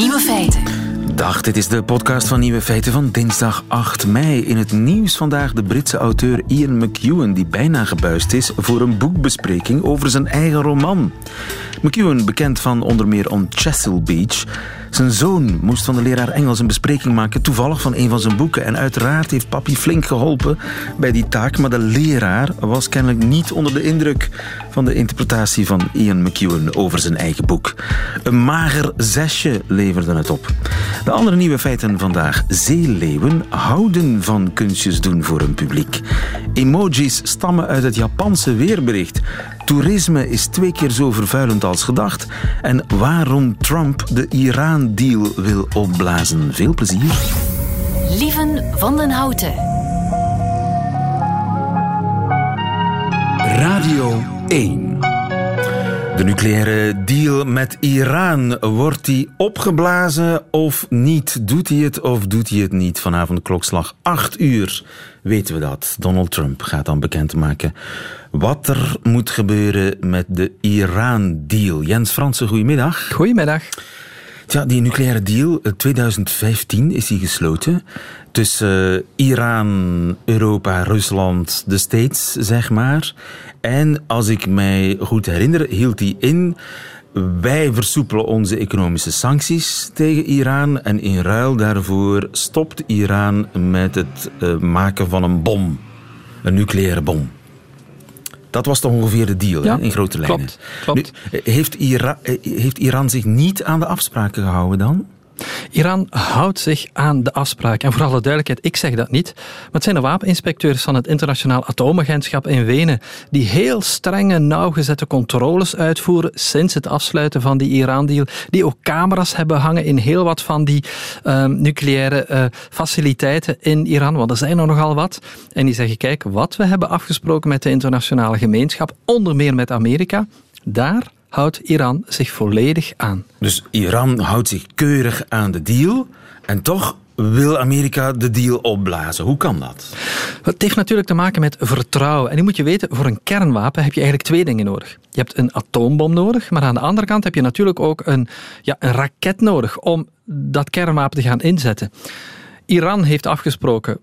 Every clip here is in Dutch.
Nieuwe feiten. Dag, dit is de podcast van Nieuwe Feiten van dinsdag 8 mei. In het nieuws vandaag de Britse auteur Ian McEwan, die bijna gebuist is voor een boekbespreking over zijn eigen roman. McEwan, bekend van onder meer On Chesil Beach, zijn zoon moest van de leraar Engels een bespreking maken, toevallig van een van zijn boeken. En uiteraard heeft papi flink geholpen bij die taak, maar de leraar was kennelijk niet onder de indruk van de interpretatie van Ian McEwan over zijn eigen boek. Een mager zesje leverde het op. De andere nieuwe feiten vandaag. Zeeleeuwen houden van kunstjes doen voor een publiek. Emojis stammen uit het Japanse weerbericht. Toerisme is twee keer zo vervuilend als gedacht. En waarom Trump de Iran-deal wil opblazen. Veel plezier. Lieven van den Houten. Radio 1. De nucleaire deal met Iran, wordt die opgeblazen of niet? Doet hij het of doet hij het niet? Vanavond klokslag 8 uur weten we dat. Donald Trump gaat dan bekendmaken wat er moet gebeuren met de Iran-deal. Jens Fransen, goedemiddag. Goedemiddag. Ja, die nucleaire deal, 2015 is die gesloten. Tussen Iran, Europa, Rusland, de States, zeg maar. En als ik mij goed herinner, hield die in. Wij versoepelen onze economische sancties tegen Iran. En in ruil daarvoor stopt Iran met het uh, maken van een bom. Een nucleaire bom. Dat was toch ongeveer de deal ja, in grote lijnen. Klopt, klopt. Nu, heeft, Ira heeft Iran zich niet aan de afspraken gehouden dan? Iran houdt zich aan de afspraken. En voor alle duidelijkheid, ik zeg dat niet. Maar het zijn de wapeninspecteurs van het Internationaal Atoomagentschap in Wenen die heel strenge, nauwgezette controles uitvoeren sinds het afsluiten van die Iran-deal. Die ook camera's hebben hangen in heel wat van die uh, nucleaire uh, faciliteiten in Iran. Want er zijn er nogal wat. En die zeggen, kijk, wat we hebben afgesproken met de internationale gemeenschap, onder meer met Amerika, daar houdt Iran zich volledig aan. Dus Iran houdt zich keurig aan de deal en toch wil Amerika de deal opblazen. Hoe kan dat? Het heeft natuurlijk te maken met vertrouwen. En nu moet je weten, voor een kernwapen heb je eigenlijk twee dingen nodig. Je hebt een atoombom nodig, maar aan de andere kant heb je natuurlijk ook een, ja, een raket nodig om dat kernwapen te gaan inzetten. Iran heeft afgesproken,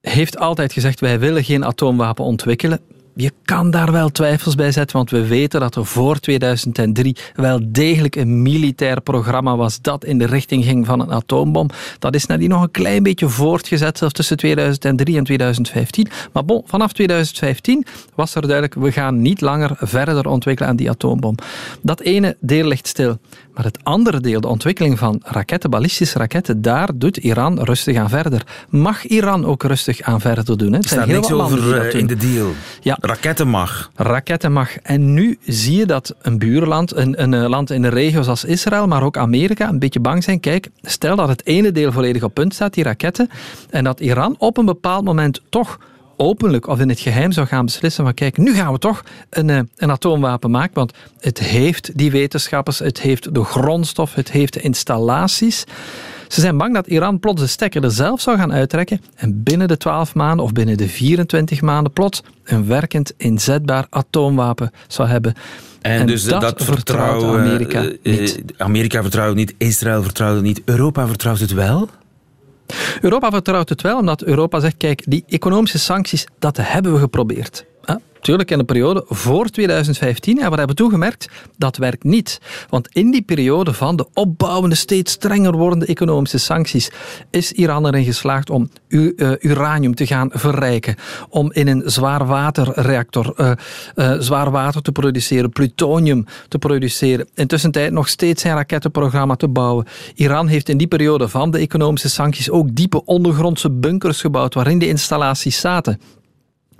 heeft altijd gezegd, wij willen geen atoomwapen ontwikkelen je kan daar wel twijfels bij zetten, want we weten dat er voor 2003 wel degelijk een militair programma was dat in de richting ging van een atoombom. Dat is nadien nog een klein beetje voortgezet, zelfs tussen 2003 en 2015. Maar bon, vanaf 2015 was er duidelijk, we gaan niet langer verder ontwikkelen aan die atoombom. Dat ene deel ligt stil. Maar het andere deel, de ontwikkeling van raketten, ballistische raketten, daar doet Iran rustig aan verder. Mag Iran ook rustig aan verder doen? Hè? Er staat niks over uh, in de deal. Ja. Raketten mag. Raketten mag. En nu zie je dat een buurland, een, een land in de regio zoals Israël, maar ook Amerika, een beetje bang zijn. Kijk, stel dat het ene deel volledig op punt staat, die raketten, en dat Iran op een bepaald moment toch openlijk of in het geheim zou gaan beslissen van kijk, nu gaan we toch een, een atoomwapen maken, want het heeft die wetenschappers, het heeft de grondstof, het heeft de installaties. Ze zijn bang dat Iran plots de stekker er zelf zou gaan uittrekken en binnen de 12 maanden of binnen de 24 maanden plots een werkend inzetbaar atoomwapen zou hebben. En, en dus dat, dat vertrouwt Amerika uh, niet. Amerika vertrouwt niet, Israël vertrouwt het niet, Europa vertrouwt het wel? Europa vertrouwt het wel, omdat Europa zegt, kijk, die economische sancties, dat hebben we geprobeerd. Tuurlijk, in de periode voor 2015 hebben we hebben toen gemerkt dat werkt niet. Want in die periode van de opbouwende, steeds strenger wordende economische sancties is Iran erin geslaagd om uranium te gaan verrijken. Om in een zwaarwaterreactor uh, uh, zwaar water te produceren, plutonium te produceren. Intussen tijd nog steeds zijn rakettenprogramma te bouwen. Iran heeft in die periode van de economische sancties ook diepe ondergrondse bunkers gebouwd waarin de installaties zaten.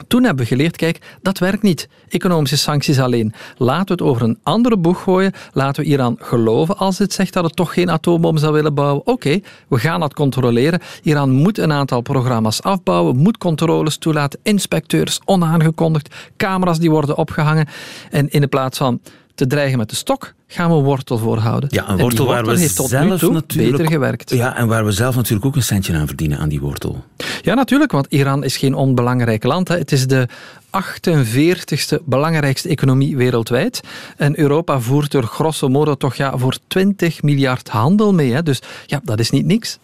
Toen hebben we geleerd, kijk, dat werkt niet. Economische sancties alleen. Laten we het over een andere boeg gooien. Laten we Iran geloven als het zegt dat het toch geen atoombom zou willen bouwen. Oké, we gaan dat controleren. Iran moet een aantal programma's afbouwen, moet controles toelaten, inspecteurs onaangekondigd, camera's die worden opgehangen. En in de plaats van te dreigen met de stok, gaan we wortel voorhouden. Ja, een wortel, waar we heeft tot zelf natuurlijk, beter gewerkt. Ja, en waar we zelf natuurlijk ook een centje aan verdienen aan die wortel. Ja, natuurlijk, want Iran is geen onbelangrijk land. Hè. Het is de 48ste belangrijkste economie wereldwijd. En Europa voert er grosso modo toch ja, voor 20 miljard handel mee. Hè. Dus ja, dat is niet niks.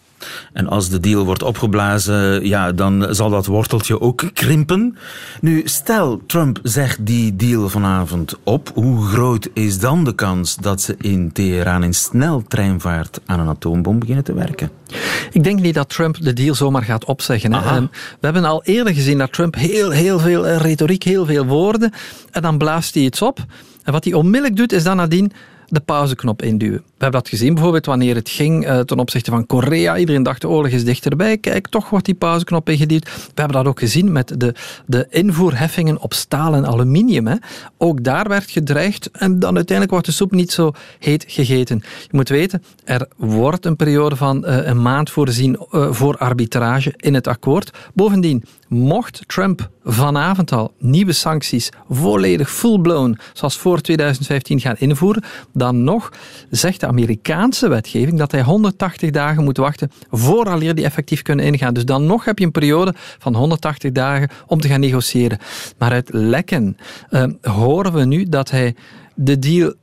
En als de deal wordt opgeblazen, ja, dan zal dat worteltje ook krimpen. Nu, stel Trump zegt die deal vanavond op. Hoe groot is dan de kans dat ze in Teheran in sneltreinvaart aan een atoombom beginnen te werken? Ik denk niet dat Trump de deal zomaar gaat opzeggen. Ehm, we hebben al eerder gezien dat Trump heel, heel veel eh, retoriek, heel veel woorden, en dan blaast hij iets op. En wat hij onmiddellijk doet, is dan nadien de pauzeknop induwen. We hebben dat gezien bijvoorbeeld wanneer het ging uh, ten opzichte van Korea. Iedereen dacht de oorlog is dichterbij. Kijk, toch wordt die pauzeknop ingeduwd. We hebben dat ook gezien met de, de invoerheffingen op staal en aluminium. Hè. Ook daar werd gedreigd en dan uiteindelijk wordt de soep niet zo heet gegeten. Je moet weten, er wordt een periode van uh, een maand voorzien uh, voor arbitrage in het akkoord. Bovendien, mocht Trump vanavond al nieuwe sancties volledig full-blown, zoals voor 2015 gaan invoeren, dan nog zegt de Amerikaanse wetgeving dat hij 180 dagen moet wachten vooraleer die effectief kunnen ingaan. Dus dan nog heb je een periode van 180 dagen om te gaan negociëren. Maar uit lekken uh, horen we nu dat hij de deal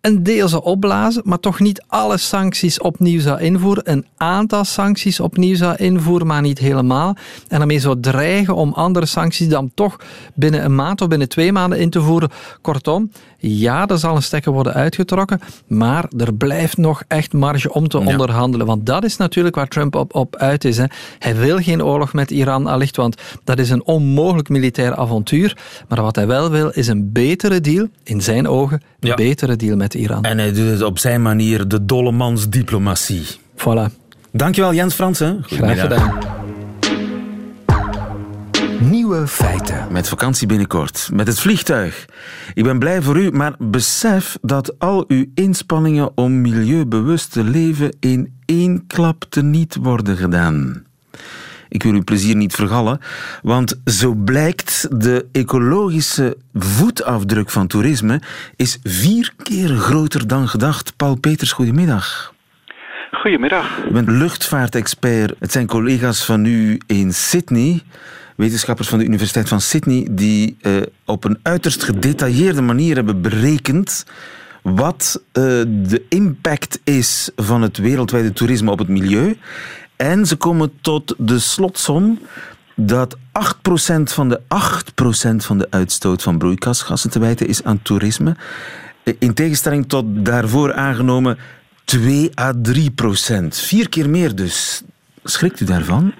een deel zou opblazen, maar toch niet alle sancties opnieuw zou invoeren. Een aantal sancties opnieuw zou invoeren, maar niet helemaal. En daarmee zou dreigen om andere sancties dan toch binnen een maand of binnen twee maanden in te voeren. Kortom, ja, er zal een stekker worden uitgetrokken, maar er blijft nog echt marge om te onderhandelen. Want dat is natuurlijk waar Trump op, op uit is. Hè. Hij wil geen oorlog met Iran, allicht, want dat is een onmogelijk militair avontuur. Maar wat hij wel wil, is een betere deal, in zijn ogen, een betere deal met Iran. En hij doet het op zijn manier, de diplomatie. Voilà. Dankjewel Jens Fransen. Graag gedaan. Nieuwe feiten. Met vakantie binnenkort. Met het vliegtuig. Ik ben blij voor u, maar besef dat al uw inspanningen om milieubewust te leven in één klap teniet worden gedaan. Ik wil uw plezier niet vergallen, want zo blijkt de ecologische voetafdruk van toerisme is vier keer groter dan gedacht. Paul Peters, goedemiddag. Goedemiddag. U bent luchtvaartexpert. Het zijn collega's van u in Sydney wetenschappers van de Universiteit van Sydney die uh, op een uiterst gedetailleerde manier hebben berekend wat uh, de impact is van het wereldwijde toerisme op het milieu. En ze komen tot de slotsom dat 8% van de 8% van de uitstoot van broeikasgassen te wijten is aan toerisme. Eh, in tegenstelling tot daarvoor aangenomen 2 à 3 procent. Vier keer meer dus. Schrikt u daarvan?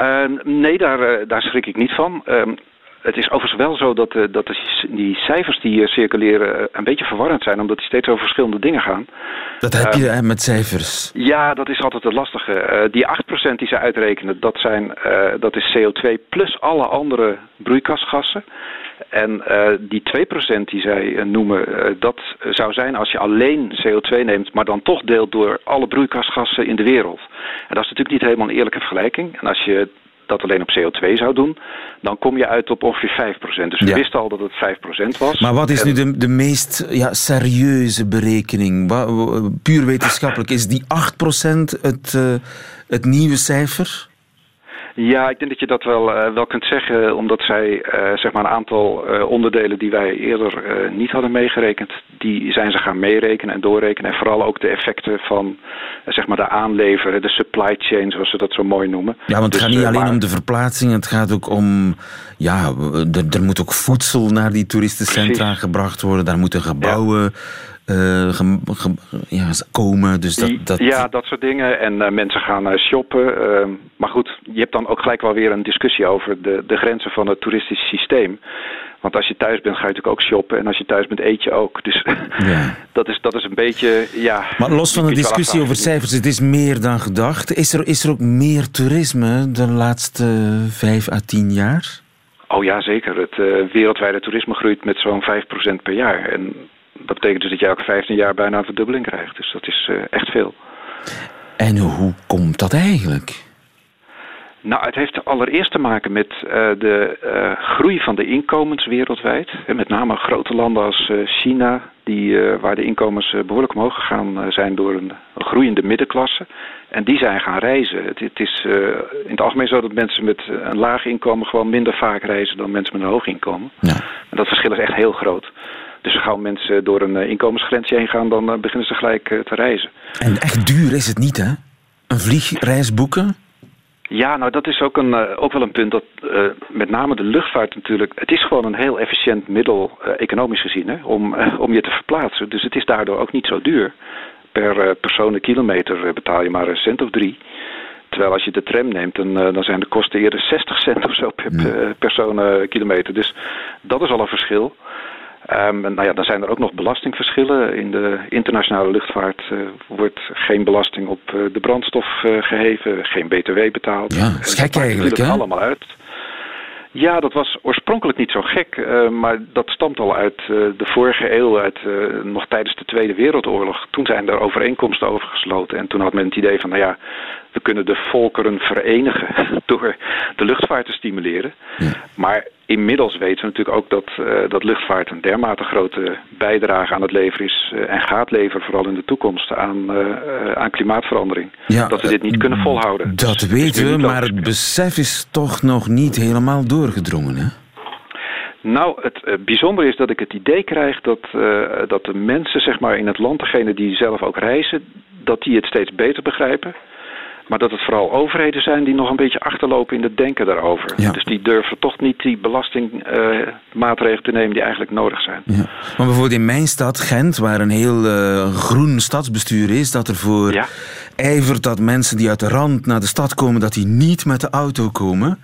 Uh, nee, daar, uh, daar schrik ik niet van. Uh, het is overigens wel zo dat, uh, dat die cijfers die hier circuleren een beetje verwarrend zijn, omdat die steeds over verschillende dingen gaan. Dat heb je met cijfers. Ja, dat is altijd het lastige. die 8% die ze uitrekenen, dat, zijn, dat is CO2 plus alle andere broeikasgassen. En uh, die 2% die zij uh, noemen, uh, dat zou zijn als je alleen CO2 neemt, maar dan toch deelt door alle broeikasgassen in de wereld. En dat is natuurlijk niet helemaal een eerlijke vergelijking. En als je dat alleen op CO2 zou doen, dan kom je uit op ongeveer 5%. Dus we ja. wisten al dat het 5% was. Maar wat is nu de, de meest ja, serieuze berekening? Puur wetenschappelijk, is die 8% het, het nieuwe cijfer? Ja, ik denk dat je dat wel, uh, wel kunt zeggen, omdat zij uh, zeg maar een aantal uh, onderdelen die wij eerder niet hadden meegerekend, die zijn ze gaan meerekenen en doorrekenen. En vooral ook de effecten van zeg maar de aanlever, de supply chain, zoals ze dat zo mooi noemen. Ja, want het dus, gaat niet alleen maar... om de verplaatsing, het gaat ook om, ja, er moet ook voedsel naar die toeristencentra Precies. gebracht worden, daar moeten gebouwen. Ja ja, komen. Dus dat, dat... Ja, dat soort dingen. En uh, mensen gaan uh, shoppen. maar goed, je hebt dan ook gelijk wel weer een discussie over de, de grenzen van het toeristisch systeem. Want als je thuis bent, ga je natuurlijk ook shoppen. En als je thuis bent, eet je ook. Dus ja. dat, is, dat is een beetje, ja... Maar los van de discussie over cijfers, het is meer dan gedacht. Is er, is er ook meer toerisme de laatste vijf à tien jaar? Oh ja, zeker. Het wereldwijde toerisme groeit met zo'n 5% per jaar. En dat betekent dus dat je elke 15 jaar bijna een verdubbeling krijgt. Dus dat is uh, echt veel. En hoe komt dat eigenlijk? Nou, het heeft allereerst te maken met uh, de uh, groei van de inkomens wereldwijd. En met name grote landen als uh, China, die, waar de inkomens behoorlijk omhoog gegaan zijn door een, een, groeiende middenklasse. En die zijn gaan reizen. Het, het is in het algemeen zo dat mensen met een laag inkomen gewoon minder vaak reizen dan mensen met een hoog inkomen. Ja. En dat verschil is echt heel groot. Dus als gauw mensen door een inkomensgrensje heen gaan, dan beginnen ze gelijk te reizen. En echt duur is het niet, hè? Een vliegreis boeken? Ja, nou dat is ook, een, ook wel een punt dat uh, met name de luchtvaart natuurlijk... Het is gewoon een heel efficiënt middel, uh, economisch gezien, hè, om, om je te verplaatsen. Dus het is daardoor ook niet zo duur. Per personenkilometer betaal je maar een cent of drie. Terwijl als je de tram neemt, dan, dan zijn de kosten eerder 60 cent of zo per personenkilometer. Dus dat is al een verschil. Um, nou ja, dan zijn er ook nog belastingverschillen. In de internationale luchtvaart uh, wordt geen belasting op uh, de brandstof uh, geheven, geen btw betaald. Ja, dat is gek eigenlijk, hè? allemaal uit. Ja, dat was oorspronkelijk niet zo gek, uh, maar dat stamt al uit uh, de vorige eeuw, uit, uh, nog tijdens de Tweede Wereldoorlog. Toen zijn er overeenkomsten over gesloten en toen had men het idee van, nou ja, we kunnen de volkeren verenigen door de luchtvaart te stimuleren. Ja. Maar inmiddels weten we natuurlijk ook dat, uh, dat luchtvaart een dermate grote bijdrage aan het leveren is uh, en gaat leveren, vooral in de toekomst, aan, uh, aan klimaatverandering. Ja, dat we dit niet kunnen volhouden. Dat dus, weten we, maar het besef is toch nog niet helemaal doorgedrongen, hè? Nou, het bijzondere is dat ik het idee krijg dat, uh, dat de mensen zeg maar, in het land, degene die zelf ook reizen, dat die het steeds beter begrijpen. Maar dat het vooral overheden zijn die nog een beetje achterlopen in het denken daarover. Ja. Dus die durven toch niet die belastingmaatregelen uh, te nemen die eigenlijk nodig zijn. Ja. Maar bijvoorbeeld in mijn stad, Gent, waar een heel uh, groen stadsbestuur is, dat ervoor ja. ijvert dat mensen die uit de rand naar de stad komen, dat die niet met de auto komen.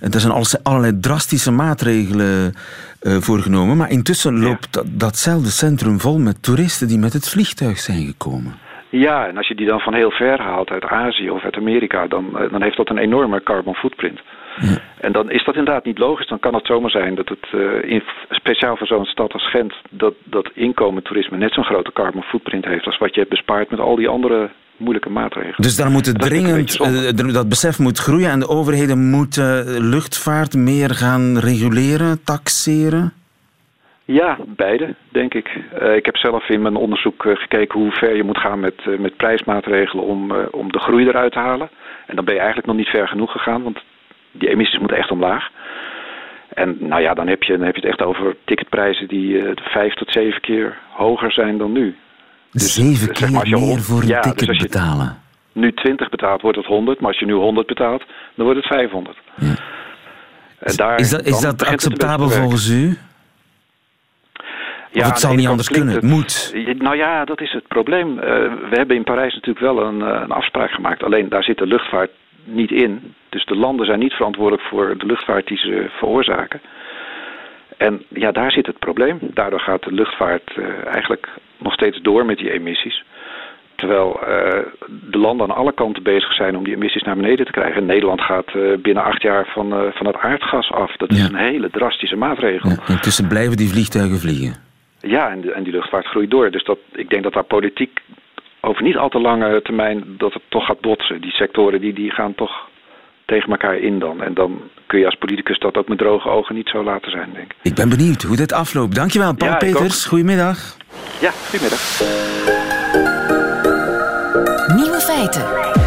En er zijn allerlei drastische maatregelen uh, voorgenomen. Maar intussen loopt dat, datzelfde centrum vol met toeristen die met het vliegtuig zijn gekomen. Ja, en als je die dan van heel ver haalt, uit Azië of uit Amerika, dan, eh, dan heeft dat een enorme carbon footprint. Ja. En dan is dat inderdaad niet logisch. Dan kan het zomaar zijn dat het, uh, in, speciaal voor zo'n stad als Gent, dat, dat inkomen toerisme net zo'n grote carbon footprint heeft als wat je hebt bespaard met al die andere moeilijke maatregelen. Dus daar moet het dringend, uh, dat besef moet groeien en de overheden moeten luchtvaart meer gaan reguleren, taxeren? Ja, beide, denk ik. Uh, ik heb zelf in mijn onderzoek uh, gekeken hoe ver je moet gaan met, uh, met prijsmaatregelen om, om de groei eruit te halen. En dan ben je eigenlijk nog niet ver genoeg gegaan, want die emissies moeten echt omlaag. En nou ja, dan heb je, dan heb je het echt over ticketprijzen die vijf tot zeven keer hoger zijn dan nu. Dus, zeven keer zeg maar, je, meer voor een ja, ticket dus betalen? nu 20 betaalt, wordt het 100. Maar als je nu 100 betaalt, dan wordt het 500. Ja. En daar, is dat, is dat acceptabel volgens u? Ja, het zal niet anders kunnen, het, moet. Nou ja, dat is het probleem. Uh, we hebben in Parijs natuurlijk wel een, uh, een, afspraak gemaakt. Alleen daar zit de luchtvaart niet in. Dus de landen zijn niet verantwoordelijk voor de luchtvaart die ze veroorzaken. En ja, daar zit het probleem. Daardoor gaat de luchtvaart uh, eigenlijk nog steeds door met die emissies. Terwijl de landen aan alle kanten bezig zijn om die emissies naar beneden te krijgen. Nederland gaat binnen acht jaar van, van het aardgas af. Dat is een hele drastische maatregel. Ja, intussen blijven die vliegtuigen vliegen. Ja, en, de, en die luchtvaart groeit door. Dus dat, ik denk dat daar politiek over niet al te lange termijn dat het toch gaat botsen. Die sectoren die, die gaan toch tegen elkaar in dan. En dan kun je als politicus dat ook met droge ogen niet zo laten zijn, denk ik. Ik ben benieuwd hoe dit afloopt. Dankjewel, Paul ja, Peters. Goedemiddag. Ja, goedemiddag. Nieuwe feiten.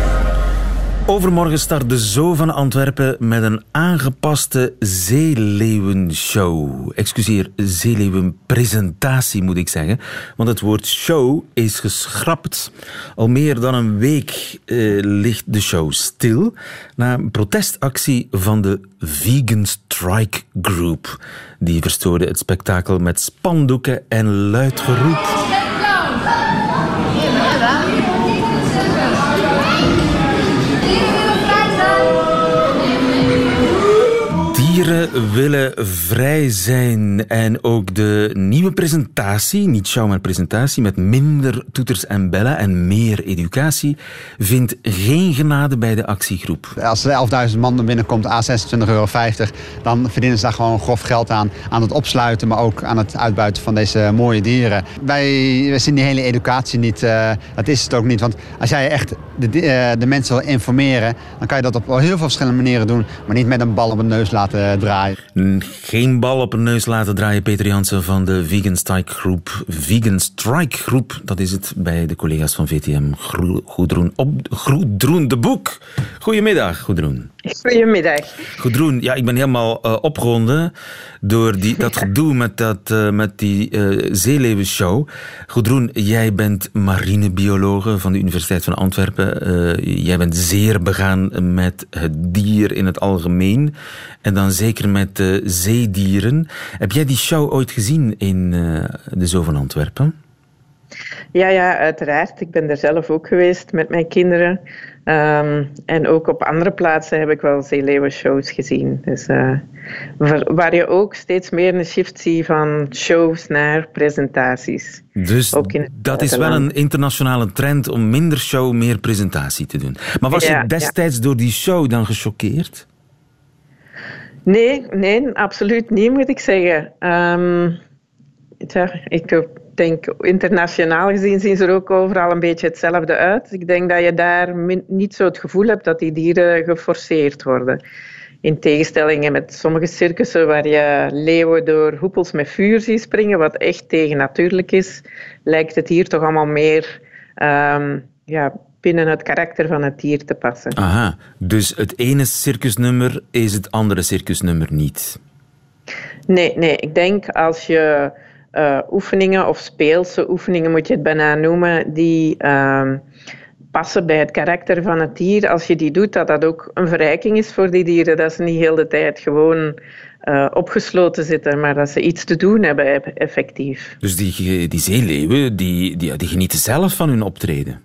Overmorgen start de Zoo van Antwerpen met een aangepaste zeeleeuwenshow. Excuseer, zeeleeuwenpresentatie moet ik zeggen. Want het woord show is geschrapt. Al meer dan een week eh, ligt de show stil. Na een protestactie van de Vegan Strike Group. Die verstoorde het spektakel met spandoeken en luid geroep. Dieren willen vrij zijn. En ook de nieuwe presentatie, niet show maar presentatie, met minder toeters en bellen en meer educatie, vindt geen genade bij de actiegroep. Als er 11.000 man binnenkomt, a 26,50 euro, dan verdienen ze daar gewoon grof geld aan. Aan het opsluiten, maar ook aan het uitbuiten van deze mooie dieren. Wij, zien die hele educatie niet, uh, dat is het ook niet. Want als jij echt de, uh, de mensen wil informeren, dan kan je dat op heel veel verschillende manieren doen, maar niet met een bal op een neus laten draaien. Geen bal op een neus laten draaien, Peter Jansen van de Vegan Strike Groep. Vegan Strike Groep, dat is het bij de collega's van VTM. Goedroen, op, Goedroen de Boek. Goedemiddag, Goedroen. Goedemiddag. Goedroen, ja, ik ben helemaal uh, opgewonden door die, dat gedoe met, dat, uh, met die uh, zeeleeuwenshow. Goedroen, jij bent marinebiologe van de Universiteit van Antwerpen. jij bent zeer begaan met het dier in het algemeen. En dan zeker met de zeedieren. Heb jij die show ooit gezien in de Zoo van Antwerpen? Ja, ja, uiteraard. Ik ben er zelf ook geweest met mijn kinderen. Um, en ook op andere plaatsen heb ik wel zeeleeuwen-shows gezien. Dus, uh, waar je ook steeds meer een shift ziet van shows naar presentaties. Dus dat is wel een internationale trend om minder show, meer presentatie te doen. Maar was je destijds ja. door die show dan gechoqueerd? Nee, nee, absoluut niet, moet ik zeggen. Um, ik denk, internationaal gezien zien ze er ook overal een beetje hetzelfde uit. Ik denk dat je daar niet zo het gevoel hebt dat die dieren geforceerd worden. In tegenstelling met sommige circussen waar je leeuwen door hoepels met vuur ziet springen, wat echt tegennatuurlijk is, lijkt het hier toch allemaal meer um, ja, binnen het karakter van het dier te passen. Aha, dus het ene circusnummer is het andere circusnummer niet? Nee, nee. Ik denk als je uh, oefeningen of speelse oefeningen, moet je het bijna noemen, die uh, passen bij het karakter van het dier. Als je die doet, dat dat ook een verrijking is voor die dieren. Dat ze niet heel de tijd gewoon uh, opgesloten zitten, maar dat ze iets te doen hebben effectief. Dus die, die zeeleeuwen, die, die, die genieten zelf van hun optreden?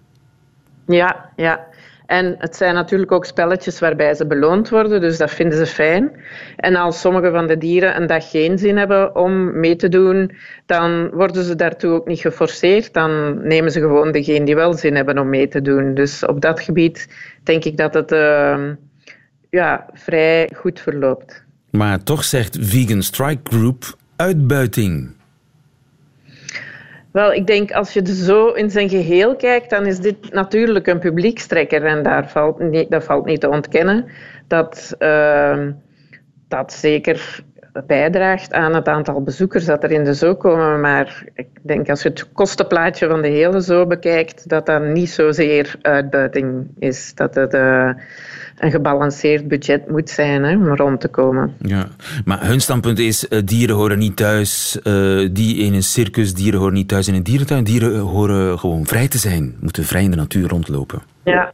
Ja, ja. En het zijn natuurlijk ook spelletjes waarbij ze beloond worden, dus dat vinden ze fijn. En als sommige van de dieren een dag geen zin hebben om mee te doen, dan worden ze daartoe ook niet geforceerd. Dan nemen ze gewoon degene die wel zin hebben om mee te doen. Dus op dat gebied denk ik dat het uh, ja, vrij goed verloopt. Maar toch zegt Vegan Strike Group uitbuiting. Wel, ik denk als je zo in zijn geheel kijkt, dan is dit natuurlijk een publiekstrekker. En daar valt dat valt niet te ontkennen. Dat, uh, dat zeker bijdraagt aan het aantal bezoekers dat er in de zoo komen. Maar ik denk als je het kostenplaatje van de hele zoo bekijkt, dat dat niet zozeer uitbuiting is. Dat het... Uh, een gebalanceerd budget moet zijn hè, om rond te komen. Ja, maar hun standpunt is, uh, dieren horen niet thuis, uh, die in een circus, dieren horen niet thuis in een dierentuin. Dieren horen gewoon vrij te zijn, moeten vrij in de natuur rondlopen. Ja,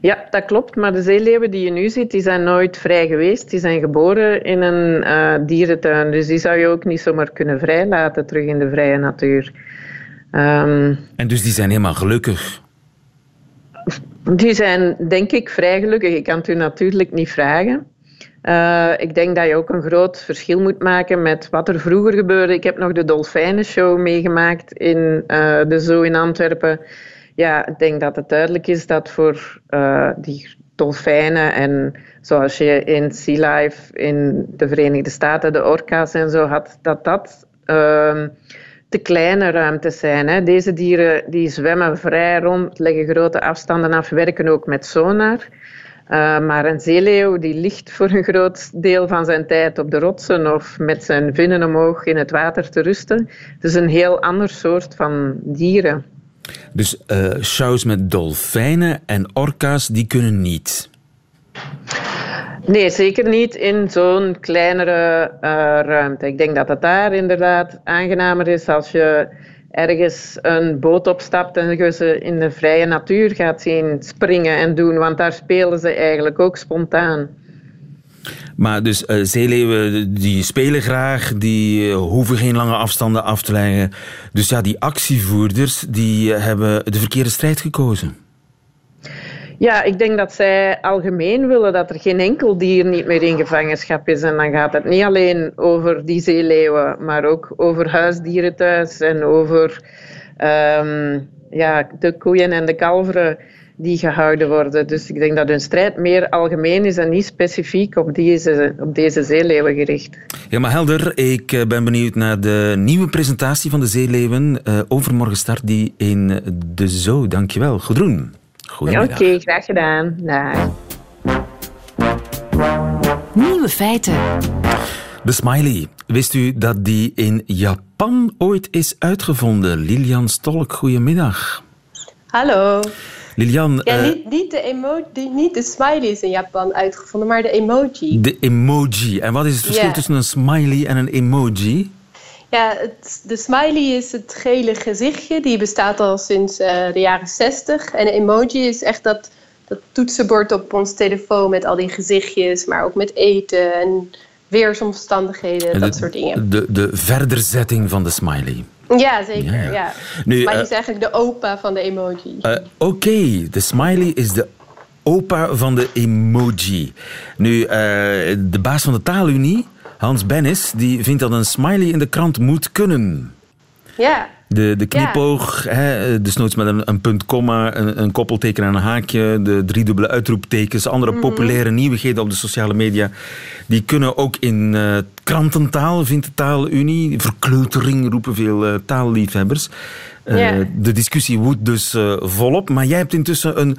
ja, dat klopt. Maar de zeeleeuwen die je nu ziet, die zijn nooit vrij geweest. Die zijn geboren in een uh, dierentuin. Dus die zou je ook niet zomaar kunnen vrijlaten terug in de vrije natuur. Um, en dus die zijn helemaal gelukkig? Die zijn denk ik vrij gelukkig. Ik kan het u natuurlijk niet vragen. Uh, ik denk dat je ook een groot verschil moet maken met wat er vroeger gebeurde. Ik heb nog de Dolfijnenshow meegemaakt in uh, de Zoo in Antwerpen. Ja, ik denk dat het duidelijk is dat voor uh, die dolfijnen en zoals je in Sea Life in de Verenigde Staten de orka's en zo had, dat dat ehm, te kleine ruimtes zijn. Hè. Deze dieren die zwemmen vrij rond, leggen grote afstanden af, werken ook met sonar. Uh, maar een zeeleeuw die ligt voor een groot deel van zijn tijd op de rotsen of met zijn vinnen omhoog in het water te rusten. Het is een heel ander soort van dieren. Dus uh, shows met dolfijnen en orka's, die kunnen niet? Nee, zeker niet in zo'n kleinere uh, ruimte. Ik denk dat het daar inderdaad aangenamer is als je ergens een boot opstapt en ze in de vrije natuur gaat zien springen en doen, want daar spelen ze eigenlijk ook spontaan. Maar dus uh, zeeleeuwen die spelen graag, die hoeven geen lange afstanden af te leggen. Dus ja, die actievoerders die hebben de verkeerde strijd gekozen. Ja, ik denk dat zij algemeen willen dat er geen enkel dier niet meer in gevangenschap is. En dan gaat het niet alleen over die zeeleeuwen, maar ook over huisdieren thuis en over ehm, ja, de koeien en de kalveren die gehouden worden. Dus ik denk dat hun strijd meer algemeen is en niet specifiek op deze, op deze zeeleeuwen gericht. Helemaal helder. Ik eh, ben benieuwd naar de nieuwe presentatie van de zeeleeuwen. Uh, overmorgen start die in de Zoo. Dankjewel. Goedroen. Goedemiddag. Oké, graag gedaan. Dag. Nieuwe feiten. De smiley. Wist u dat die in Japan ooit is uitgevonden? Lilian Stolk, goedemiddag. Hallo. Lilian... Ja, uh, niet, niet, de emoji, niet de smiley is in Japan uitgevonden, maar de emoji. De emoji. En wat is het verschil tussen een smiley en een emoji? Ja, het, de smiley is het gele gezichtje. Die bestaat al sinds uh, de jaren 60. En een emoji is echt dat, dat toetsenbord op ons telefoon met al die gezichtjes, maar ook met eten en weersomstandigheden, en dat soort dingen. De, de verderzetting van de smiley. Ja, zeker. Ja. ja. Nu, smiley uh, is eigenlijk de opa van de emoji. Uh, Oké, okay. de smiley is de opa van de emoji. Nu, de baas van de taalunie Hans Bennis die vindt dat een smiley in de krant moet kunnen. Ja. De, de knipoog, ja. hè, desnoods met een, een punt, komma, een, een, koppelteken en een haakje, de driedubbele uitroeptekens, andere mm -hmm. populaire nieuwigheden op de sociale media, die kunnen ook in uh, krantentaal, vindt de Taalunie. Verkleutering roepen veel uh, taalliefhebbers. Uh, ja. De discussie woedt dus volop, maar jij hebt intussen een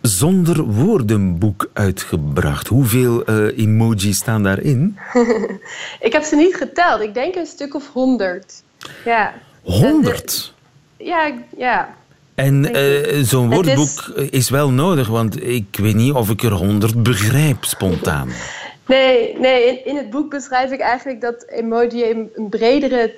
zonder woordenboek uitgebracht. Hoeveel uh, emojis staan daarin? ik heb ze niet geteld. Ik denk een stuk of honderd. Ja. Honderd? Ja, ja. En uh, zo'n woordenboek is... is... wel nodig, want ik weet niet of ik er honderd begrijp spontaan. Nee, nee in, in, het boek beschrijf ik eigenlijk dat emoji een, een bredere,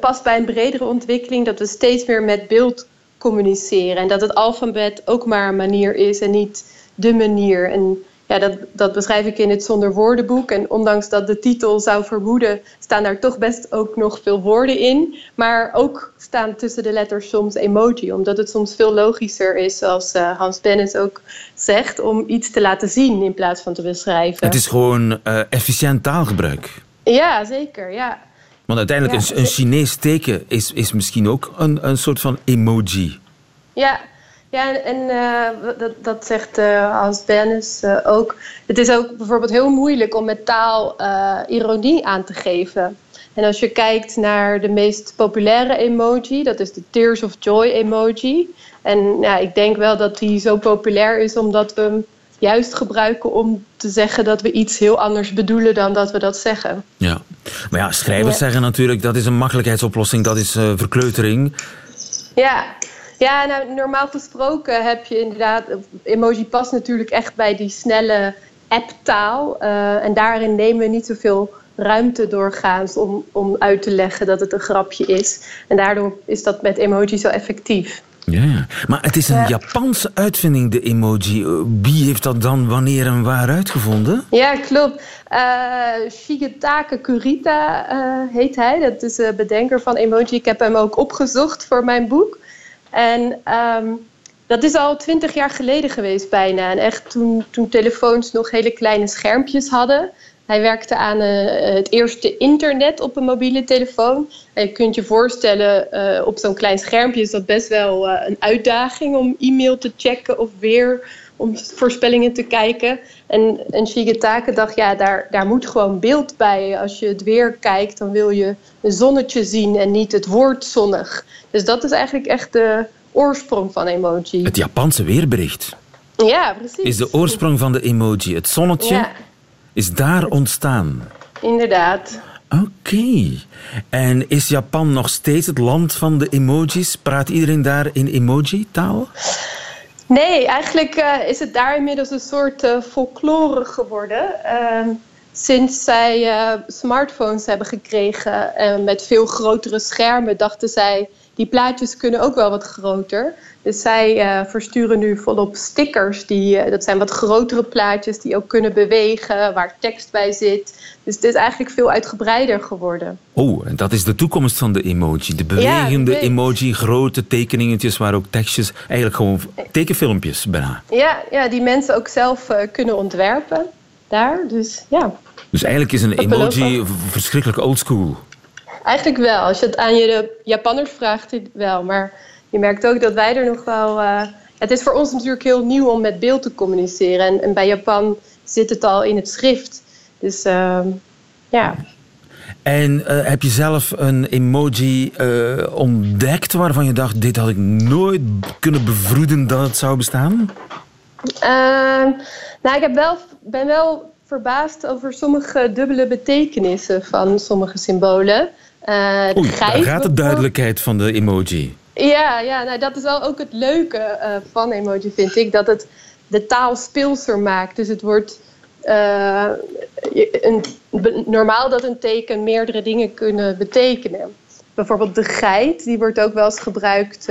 past bij een bredere ontwikkeling, dat we steeds meer met beeld communiceren. En dat het alfabet ook maar een manier is en niet de manier. En ja, dat, dat beschrijf ik in het zonder woordenboek. En ondanks dat de titel zou vermoeden, staan daar toch best ook nog veel woorden in. Maar ook staan tussen de letters soms emoji, omdat het soms veel logischer is, zoals uh, Hans Bennis ook zegt, om iets te laten zien in plaats van te beschrijven. Het is gewoon uh, efficiënt taalgebruik. Ja, zeker. Ja. Want uiteindelijk, ja, een, een Chinees teken is, is misschien ook een, een soort van emoji. Ja, ja en uh, dat, dat zegt uh, Hans Bennis uh, ook. Het is ook bijvoorbeeld heel moeilijk om met taal ironie aan te geven. En als je kijkt naar de meest populaire emoji, dat is de Tears of Joy emoji. En ja, ik denk wel dat die zo populair is omdat we hem juist gebruiken om te zeggen dat we iets heel anders bedoelen dan dat we dat zeggen. Ja, maar ja, schrijvers ja. zeggen natuurlijk dat is een makkelijkheidsoplossing, dat is uh, verkleutering. Ja, ja nou, normaal gesproken heb je inderdaad, emoji past natuurlijk echt bij die snelle apptaal. Uh, en daarin nemen we niet zoveel ruimte doorgaans om, om uit te leggen dat het een grapje is. En daardoor is dat met emoji zo effectief. Ja, ja, maar het is een ja. Japanse uitvinding, de emoji. Wie heeft dat dan wanneer en waar uitgevonden? Ja, klopt. Uh, Shigetake Kurita uh, heet hij. Dat is de bedenker van emoji. Ik heb hem ook opgezocht voor mijn boek. En um, dat is al twintig jaar geleden geweest bijna. En echt toen, toen telefoons nog hele kleine schermpjes hadden... Hij werkte aan uh, het eerste internet op een mobiele telefoon. En je kunt je voorstellen, uh, op zo'n klein schermpje is dat best wel uh, een uitdaging om e-mail te checken of weer om voorspellingen te kijken. En, en Shigetake dacht, ja, daar, daar moet gewoon beeld bij. Als je het weer kijkt, dan wil je een zonnetje zien en niet het woord zonnig. Dus dat is eigenlijk echt de oorsprong van emoji. Het Japanse weerbericht. Ja, precies. Is de oorsprong van de emoji. Het zonnetje... Ja is daar ontstaan. Inderdaad. Oké. Okay. En is Japan nog steeds het land van de emojis? Praat iedereen daar in emoji-taal? Nee, eigenlijk uh, is het daar inmiddels een soort uh, folklore geworden. Uh, sinds zij uh, smartphones hebben gekregen en met veel grotere schermen, dachten zij, die plaatjes kunnen ook wel wat groter. Dus zij uh, versturen nu volop stickers. Die, uh, dat zijn wat grotere plaatjes die ook kunnen bewegen, waar tekst bij zit. Dus het is eigenlijk veel uitgebreider geworden. Oh, en dat is de toekomst van de emoji. De bewegende ja, emoji, grote tekeningetjes waar ook tekstjes, eigenlijk gewoon tekenfilmpjes bijna. Ja, ja die mensen ook zelf uh, kunnen ontwerpen daar. Dus ja. Dus eigenlijk is een emoji verschrikkelijk oldschool. Eigenlijk wel. Als je het aan je Japanners vraagt, wel. Maar je merkt ook dat wij er nog wel. Uh, het is voor ons natuurlijk heel nieuw om met beeld te communiceren. En, en bij Japan zit het al in het schrift. Dus uh, ja. En uh, heb je zelf een emoji ontdekt waarvan je dacht: dit had ik nooit kunnen bevroeden dat het zou bestaan? Ehm, nou, ik heb wel, ben wel verbaasd over sommige dubbele betekenissen van sommige symbolen. Uh, Oei, daar gaat de duidelijkheid van de emoji. Ja, ja nou, dat is wel ook het leuke uh, van emoji, vind ik. Dat het de taal speelser maakt. Dus het wordt uh, een, normaal dat een teken meerdere dingen kunnen betekenen. Bijvoorbeeld de geit, die wordt ook wel eens gebruikt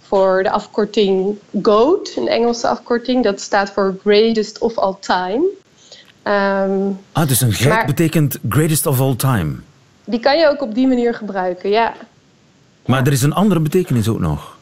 voor de afkorting GOAT, een Engelse afkorting. Dat staat voor Greatest of All Time. Um, ah, dus een geit maar, betekent Greatest of All Time? Die kan je ook op die manier gebruiken, ja. Maar er is een andere betekenis ook nog.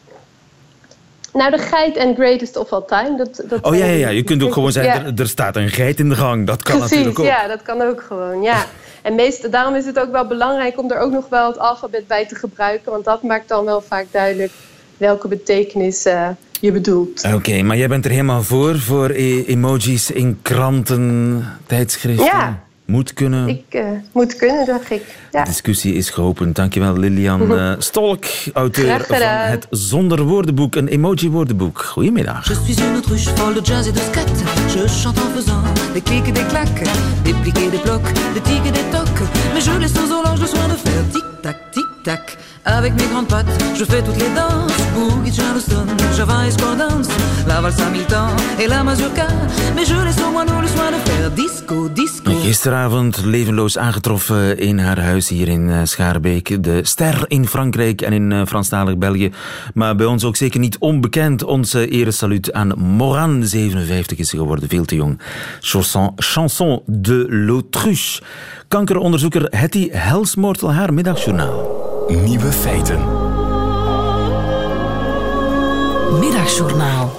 Nou, de geit en greatest of all time. Dat, dat oh ja, ja, ja, je kunt ook gewoon zeggen, er, er, staat een geit in de gang. Dat kan Precies, natuurlijk ook. ja, dat kan ook gewoon, ja. En meest, daarom is het ook wel belangrijk om er ook nog wel het alfabet bij te gebruiken. Want dat maakt dan wel vaak duidelijk welke betekenis uh, je bedoelt. Oké, maar jij bent er helemaal voor, voor e emojis in kranten, tijdschriften? Ja. Moet kunnen. Ik uh, moet kunnen, dacht ik. Ja. De discussie is geopend. Dankjewel Lilian uh, Stolk, auteur van het Zonder Woordenboek, een emoji-woordenboek. Goedemiddag. Je suis une autruche folle de jazz et de scat. Je chante en faisant des clics et des claques, des piques et des blocs, des tics et des tocs. Mais je laisse aux horloges le soin de faire tic-tac, tic-tac. Avec mes grandes pattes, je fais toutes les danses. Boogie, Charleston, Java et Scordance. La valse à et la mazurka. Mais je laisse au moineau le soin de faire disco, disco. Gisteravond levenloos aangetroffen in haar huis hier in uh, Schaarbeek. De ster in Frankrijk en in uh, Franstalig België. Maar bij ons ook zeker niet onbekend. Onze eresaluut aan Moran, 57 is ze geworden, veel te jong. Chanson, chanson de l'autruche. Kankeronderzoeker Hetty Helsmoortel, haar middagjournaal. Nieuwe feiten. Middagjournaal.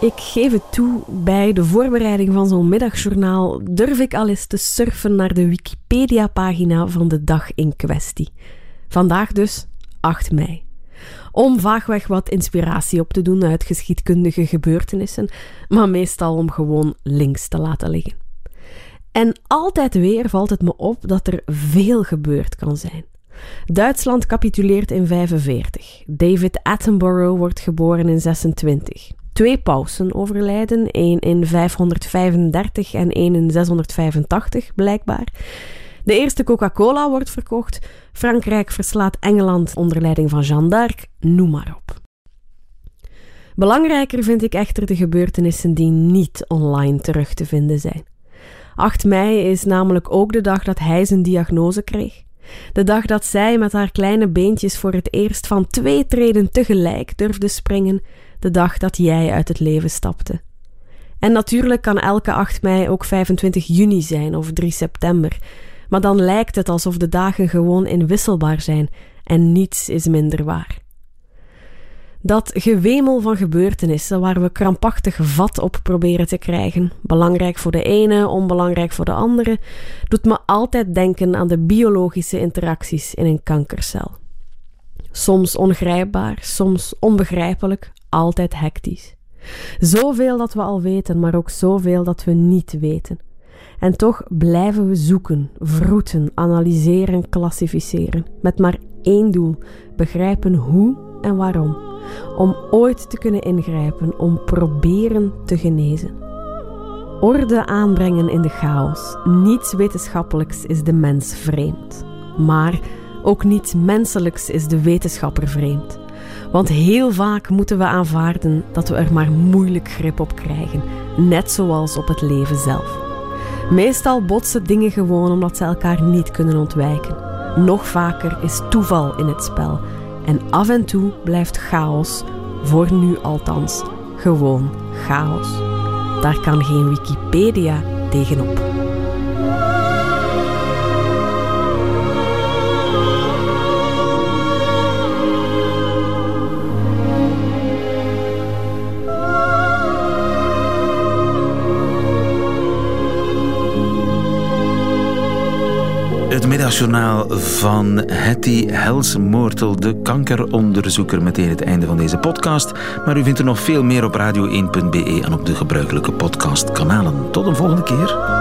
Ik geef het toe, bij de voorbereiding van zo'n middagjournaal durf ik al eens te surfen naar de Wikipedia-pagina van de dag in kwestie. Vandaag dus 8 mei. Om vaagweg wat inspiratie op te doen uit geschiedkundige gebeurtenissen, maar meestal om gewoon links te laten liggen. En altijd weer valt het me op dat er veel gebeurd kan zijn. Duitsland capituleert in 45. David Attenborough wordt geboren in 26. Twee pausen overlijden, één in 535 en één in 685 blijkbaar. De eerste Coca-Cola wordt verkocht. Frankrijk verslaat Engeland onder leiding van Jeanne d'Arc, noem maar op. Belangrijker vind ik echter de gebeurtenissen die niet online terug te vinden zijn. 8 mei is namelijk ook de dag dat hij zijn diagnose kreeg. De dag dat zij met haar kleine beentjes voor het eerst van twee treden tegelijk durfde springen. De dag dat jij uit het leven stapte. En natuurlijk kan elke 8 mei ook 25 juni zijn of 3 september. Maar dan lijkt het alsof de dagen gewoon inwisselbaar zijn en niets is minder waar. Dat gewemel van gebeurtenissen waar we krampachtig vat op proberen te krijgen, belangrijk voor de ene, onbelangrijk voor de andere, doet me altijd denken aan de biologische interacties in een kankercel. Soms ongrijpbaar, soms onbegrijpelijk, altijd hectisch. Zoveel dat we al weten, maar ook zoveel dat we niet weten. En toch blijven we zoeken, vroeten, analyseren, klassificeren, met maar één doel: begrijpen hoe en waarom om ooit te kunnen ingrijpen, om proberen te genezen. Orde aanbrengen in de chaos. Niets wetenschappelijks is de mens vreemd. Maar ook niets menselijks is de wetenschapper vreemd. Want heel vaak moeten we aanvaarden dat we er maar moeilijk grip op krijgen, net zoals op het leven zelf. Meestal botsen dingen gewoon omdat ze elkaar niet kunnen ontwijken. Nog vaker is toeval in het spel. En af en toe blijft chaos, voor nu althans, gewoon chaos. Daar kan geen Wikipedia tegenop. Middagjournaal van Hetty Helsmoortel, de kankeronderzoeker. Meteen het einde van deze podcast. Maar u vindt er nog veel meer op radio1.be en op de gebruikelijke podcastkanalen. Tot een volgende keer.